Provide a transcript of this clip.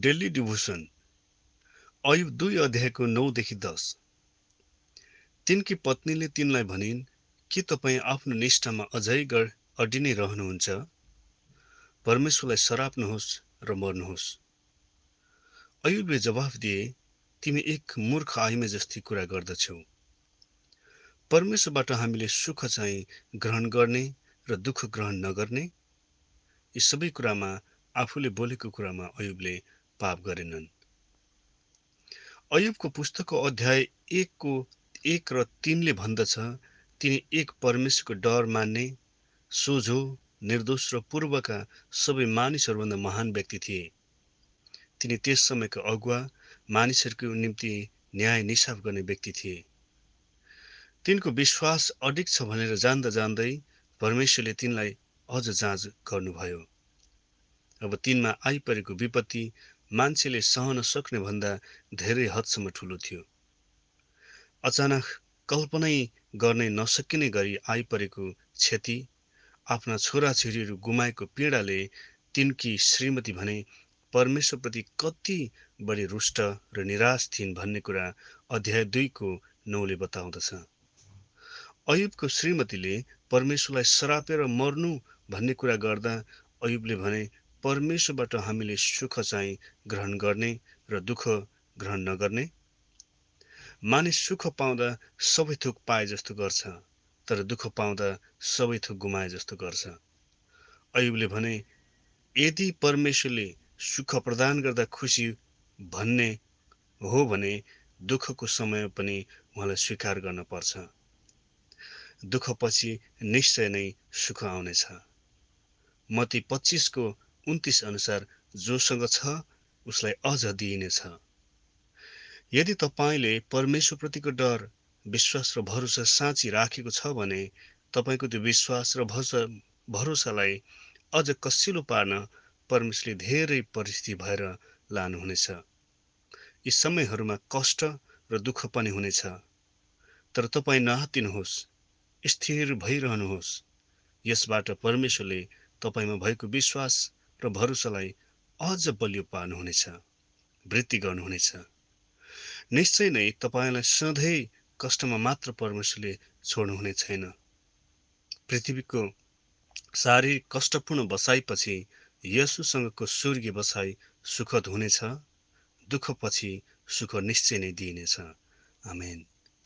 Daily devotion. Ayub दुई अध्यायको नौदेखि दस। तिनकी पत्नीले तिनलाई भनिन् के तपाईँ आफ्नो निष्ठामा अझै गढ अड्डी नै रहनुहुन्छ? परमेश्वरलाई सराप्नुहोस् र मर्नुहोस्। अयुबले जवाफ दिए तिमी एक मूर्ख आइमे जस्ती कुरा गर्दछौ। परमेश्वरबाट हामीले सुख चाहिँ ग्रहण गर्ने र दुःख ग्रहण नगर्ने। यी सबै कुरामा आफूले बोलेको कुरामा अयुबले पाप गरेनन्। अयुबको पुस्तकको अध्याय एकको एक र तिनले भन्दछ तिनी एक परमेश्वरको डर मान्ने सोझो निर्दोष र पूर्वका सबै मानिसहरूभन्दा महान व्यक्ति थिए। तिनी त्यस समयका अगुवा मानिसहरूको निम्ति न्याय निसाफ गर्ने व्यक्ति थिए। तिनको विश्वास अडिक छ भनेर जान्दा जान्दै परमेश्वरले तिनलाई अझ जाँच गर्नुभयो। अब तिनमा आइपरेको विपत्ति मान्छेले सहन सक्ने भन्दा धेरै हदसम्म ठुलो थियो। अचानक कल्पनै गर्नै नसकिने गरी आइपरेको क्षति आफ्ना छोराछोरीहरू गुमाएको पीडाले तिनकी श्रीमती भने परमेश्वरप्रति कति बढी रुष्ट र निराश थिइन् भन्ने कुरा अध्याय दुईको नौले बताउँदछ। अयुबको श्रीमतीले परमेश्वरलाई सरापेर मर्नु भन्ने कुरा गर्दा अयुबले भने परमेश्वरबाट हामीले सुख चाहिँ ग्रहण गर्ने र दुःख ग्रहण नगर्ने। मानिस सुख पाउँदा सबै थोक पाए जस्तो गर्छ तर दुःख पाउँदा सबै थोक गुमाए जस्तो गर्छ। अयुबले भने यदि परमेश्वरले सुख प्रदान गर्दा खुसी भन्ने हो भने दुःखको समय पनि उहाँलाई स्वीकार गर्न पर्छ। दुःखपछि निश्चय नै सुख आउनेछ। मती पच्चिसको उन्तिस अनुसार जोसँग छ उसलाई अझ दिइनेछ यदि तपाईँले परमेश्वरप्रतिको डर विश्वास र भरोसा साँची राखेको छ भने तपाईँको त्यो विश्वास र भरोसा भरोसालाई अझ कसिलो पार्न परमेश्वरले धेरै परिस्थिति भएर लानुहुनेछ। यी समयहरूमा कष्ट र दुःख पनि हुनेछ। तर तपाईँ नहातिनुहोस् स्थिर भइरहनुहोस्। यसबाट परमेश्वरले तपाईँमा भएको विश्वास र भरोसालाई अझ बलियो पार्नुहुनेछ वृद्धि गर्नुहुनेछ। निश्चय नै तपाईँलाई सधैँ कष्टमा मात्र परमेश्वरले छोड्नुहुने छैन। पृथ्वीको शारीरिक कष्टपूर्ण बसाइपछि यसुसँगको स्वर्गीय बसाइ सुखद हुनेछ दुःखपछि सुख निश्चय नै दिइनेछ। आमेन।